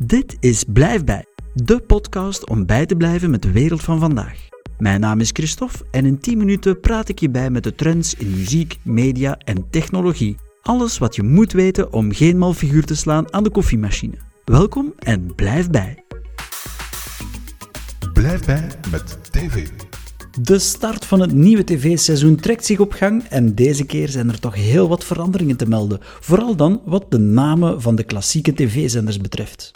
Dit is Blijf bij, de podcast om bij te blijven met de wereld van vandaag. Mijn naam is Christophe en in 10 minuten praat ik je bij met de trends in muziek, media en technologie. Alles wat je moet weten om geen mal figuur te slaan aan de koffiemachine. Welkom en blijf bij. Blijf bij met TV. De start van het nieuwe tv-seizoen trekt zich op gang en deze keer zijn er toch heel wat veranderingen te melden, vooral dan wat de namen van de klassieke tv-zenders betreft.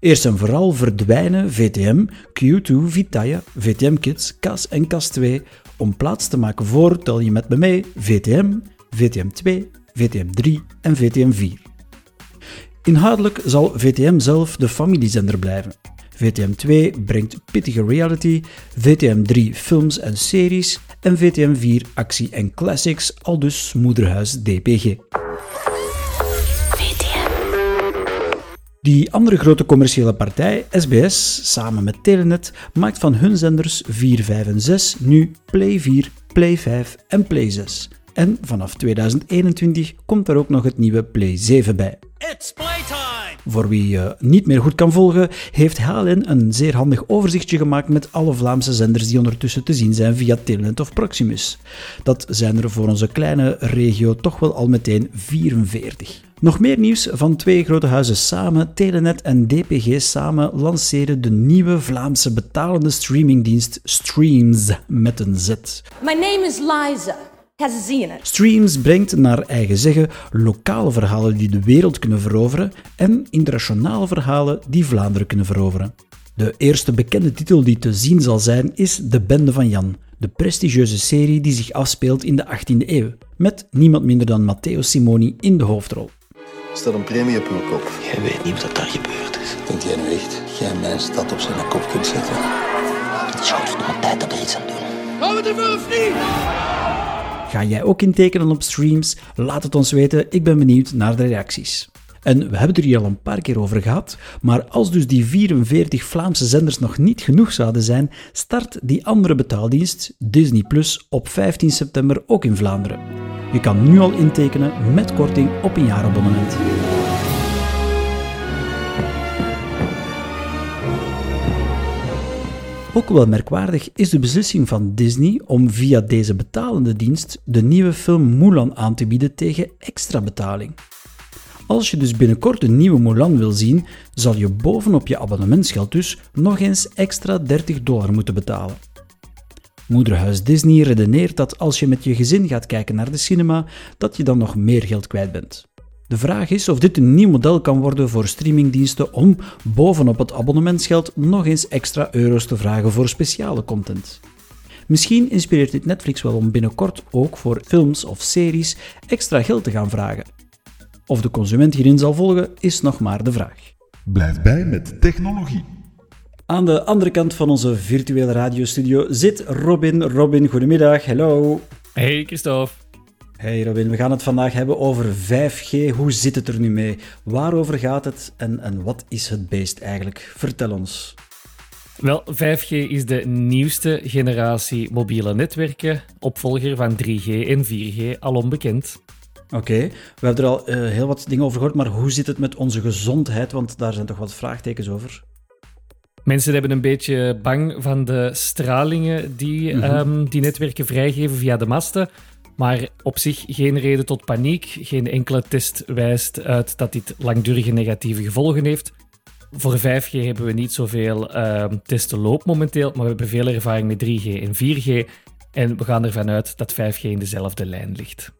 Eerst en vooral verdwijnen VTM, Q2, Vitaya, VTM Kids, CAS en CAS 2 om plaats te maken voor, tel je met me mee, VTM, VTM 2, VTM 3 en VTM 4. Inhoudelijk zal VTM zelf de familiezender blijven. VTM 2 brengt pittige reality, VTM 3 films en series en VTM 4 actie en classics, al dus moederhuis DPG. Die andere grote commerciële partij, SBS, samen met Telenet, maakt van hun zenders 4, 5 en 6 nu Play 4, Play 5 en Play 6. En vanaf 2021 komt er ook nog het nieuwe Play 7 bij. Voor wie je niet meer goed kan volgen, heeft HLN een zeer handig overzichtje gemaakt met alle Vlaamse zenders die ondertussen te zien zijn via Telenet of Proximus. Dat zijn er voor onze kleine regio toch wel al meteen 44. Nog meer nieuws van twee grote huizen samen, Telenet en DPG samen lanceren de nieuwe Vlaamse betalende streamingdienst Streams met een Z. My name is Liza. Streams brengt naar eigen zeggen lokale verhalen die de wereld kunnen veroveren en internationale verhalen die Vlaanderen kunnen veroveren. De eerste bekende titel die te zien zal zijn is De Bende van Jan, de prestigieuze serie die zich afspeelt in de 18e eeuw, met niemand minder dan Matteo Simoni in de hoofdrol. Er staat een premie op uw kop. Jij weet niet wat daar gebeurd is. Denkt jij nu echt dat jij mijn stad op zijn kop kunt zetten? Het is goed om tijd dat we er iets aan doen. Ga jij ook intekenen op streams? Laat het ons weten, ik ben benieuwd naar de reacties. En we hebben het er hier al een paar keer over gehad, maar als dus die 44 Vlaamse zenders nog niet genoeg zouden zijn, start die andere betaaldienst, Disney Plus, op 15 september ook in Vlaanderen. Je kan nu al intekenen met korting op een jaarabonnement. Ook wel merkwaardig is de beslissing van Disney om via deze betalende dienst de nieuwe film Mulan aan te bieden tegen extra betaling. Als je dus binnenkort een nieuwe Mulan wil zien, zal je bovenop je abonnementsgeld dus nog eens extra 30 dollar moeten betalen. Moederhuis Disney redeneert dat als je met je gezin gaat kijken naar de cinema, dat je dan nog meer geld kwijt bent. De vraag is of dit een nieuw model kan worden voor streamingdiensten om bovenop het abonnementsgeld nog eens extra euro's te vragen voor speciale content. Misschien inspireert dit Netflix wel om binnenkort ook voor films of series extra geld te gaan vragen. Of de consument hierin zal volgen, is nog maar de vraag. Blijf bij met technologie. Aan de andere kant van onze virtuele radiostudio zit Robin. Robin, goedemiddag. Hallo. Hey Christophe. Hey Robin, we gaan het vandaag hebben over 5G. Hoe zit het er nu mee? Waarover gaat het en, en wat is het beest eigenlijk? Vertel ons. Wel, 5G is de nieuwste generatie mobiele netwerken, opvolger van 3G en 4G, al onbekend. Oké, we hebben er al eh, heel wat dingen over gehoord, maar hoe zit het met onze gezondheid? Want daar zijn toch wat vraagtekens over. Mensen hebben een beetje bang van de stralingen die ehm, die netwerken vrijgeven via de masten. Maar op zich geen reden tot paniek. Geen enkele test wijst uit dat dit langdurige negatieve gevolgen heeft. Voor 5G hebben we niet zoveel ehm, testen loop momenteel, maar we hebben veel ervaring met 3G en 4G. En we gaan ervan uit dat 5G in dezelfde lijn ligt.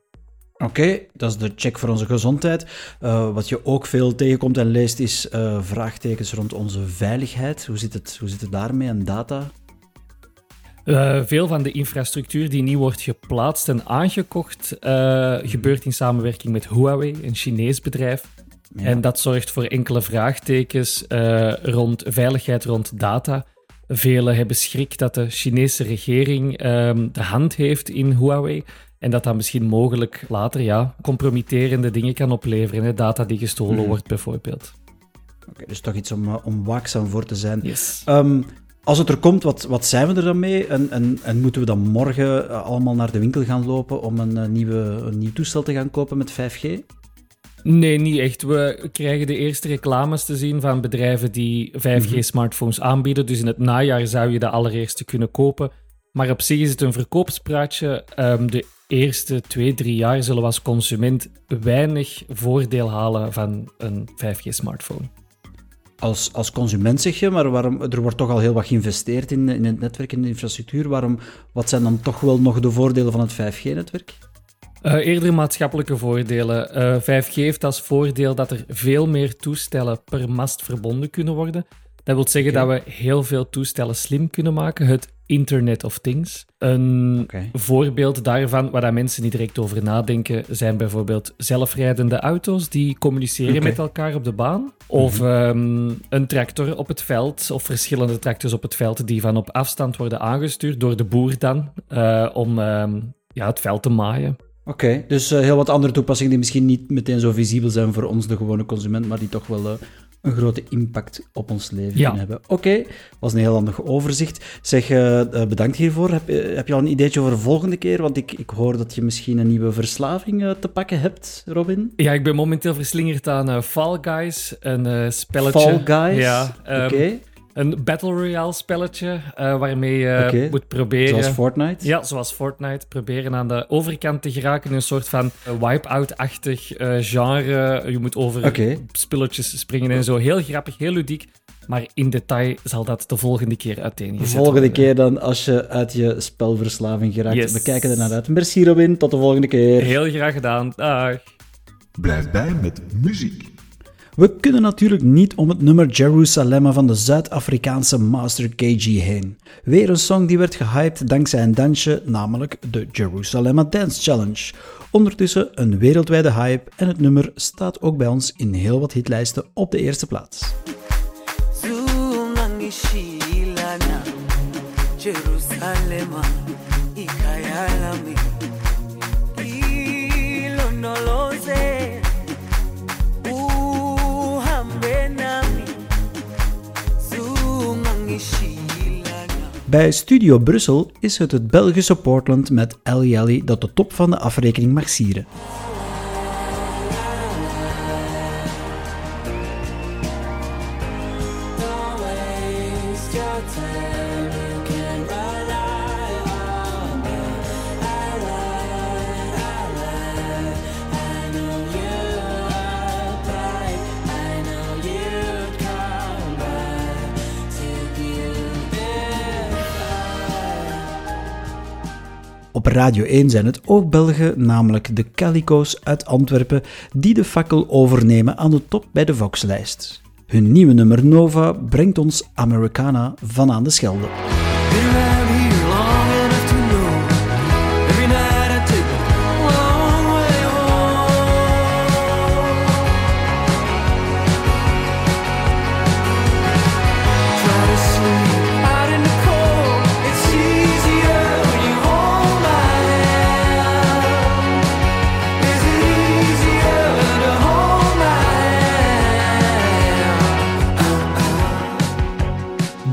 Oké, dat is de check voor onze gezondheid. Eh, wat je ook veel tegenkomt en leest is eh, vraagtekens rond onze veiligheid. Hoe zit het, hoe zit het daarmee en data? Eh, veel van de infrastructuur die nieuw wordt geplaatst en aangekocht, eh, gebeurt in samenwerking met Huawei, een Chinees bedrijf. Ja. En dat zorgt voor enkele vraagtekens eh, rond veiligheid rond data. Velen hebben schrik dat de Chinese regering ehm, de hand heeft in Huawei. En dat dat misschien mogelijk later ja, compromitterende dingen kan opleveren. Hè? Data die gestolen Mhm. wordt, bijvoorbeeld. Oké, dus toch iets om, om waakzaam voor te zijn. Yes. Ehm, als het er komt, wat, wat zijn we er dan mee? En, en, en moeten we dan morgen eh, allemaal naar de winkel gaan lopen om een, eh, nieuwe, een nieuw toestel te gaan kopen met 5G? Nee, niet echt. We krijgen de eerste reclames te zien van bedrijven die 5G-smartphones aanbieden. Dus in het najaar zou je de allereerste kunnen kopen. Maar op zich is het een verkoopspraatje. Ehm, de eerste twee, drie jaar zullen we als consument weinig voordeel halen van een 5G-smartphone. Als, als consument zeg je, maar waarom, er wordt toch al heel wat geïnvesteerd in, in het netwerk en de infrastructuur. Waarom, wat zijn dan toch wel nog de voordelen van het 5G-netwerk? Uh, eerder maatschappelijke voordelen. Uh, 5G heeft als voordeel dat er veel meer toestellen per mast verbonden kunnen worden. Dat wil zeggen okay. dat we heel veel toestellen slim kunnen maken. Het Internet of Things. Een okay. voorbeeld daarvan, waar mensen niet direct over nadenken, zijn bijvoorbeeld zelfrijdende auto's die communiceren okay. met elkaar op de baan. Of mm -hmm. um, een tractor op het veld, of verschillende tractors op het veld die van op afstand worden aangestuurd door de boer dan, uh, om um, ja, het veld te maaien. Oké, okay, dus uh, heel wat andere toepassingen die misschien niet meteen zo visibel zijn voor ons, de gewone consument, maar die toch wel uh, een grote impact op ons leven ja. kunnen hebben. Oké, okay, was een heel handig overzicht. Zeg, uh, bedankt hiervoor. Heb, heb je al een ideetje voor de volgende keer? Want ik, ik hoor dat je misschien een nieuwe verslaving te pakken hebt, Robin. Ja, ik ben momenteel verslingerd aan Fall Guys, een spelletje. Fall Guys? Ja. Um, Oké. Okay. Een Battle Royale spelletje uh, waarmee je okay. moet proberen... Zoals Fortnite? Ja, zoals Fortnite. Proberen aan de overkant te geraken in een soort van wipe-out-achtig uh, genre. Je moet over okay. spulletjes springen en zo. Heel grappig, heel ludiek. Maar in detail zal dat de volgende keer uiteengezet De volgende worden. keer dan, als je uit je spelverslaving geraakt. Yes. We kijken er naar uit. Merci Robin, tot de volgende keer. Heel graag gedaan. Dag. Blijf bij met muziek. We kunnen natuurlijk niet om het nummer Jerusalem van de Zuid-Afrikaanse Master KG heen. Weer een song die werd gehyped dankzij een dansje, namelijk de Jerusalem Dance Challenge. Ondertussen een wereldwijde hype en het nummer staat ook bij ons in heel wat hitlijsten op de eerste plaats. Jerusalem, Bij Studio Brussel is het het Belgische Portland met El Jelly dat de top van de afrekening mag sieren. Op Radio 1 zijn het ook Belgen, namelijk de Calico's uit Antwerpen, die de fakkel overnemen aan de top bij de Vox-lijst. Hun nieuwe nummer Nova brengt ons Americana van aan de Schelde.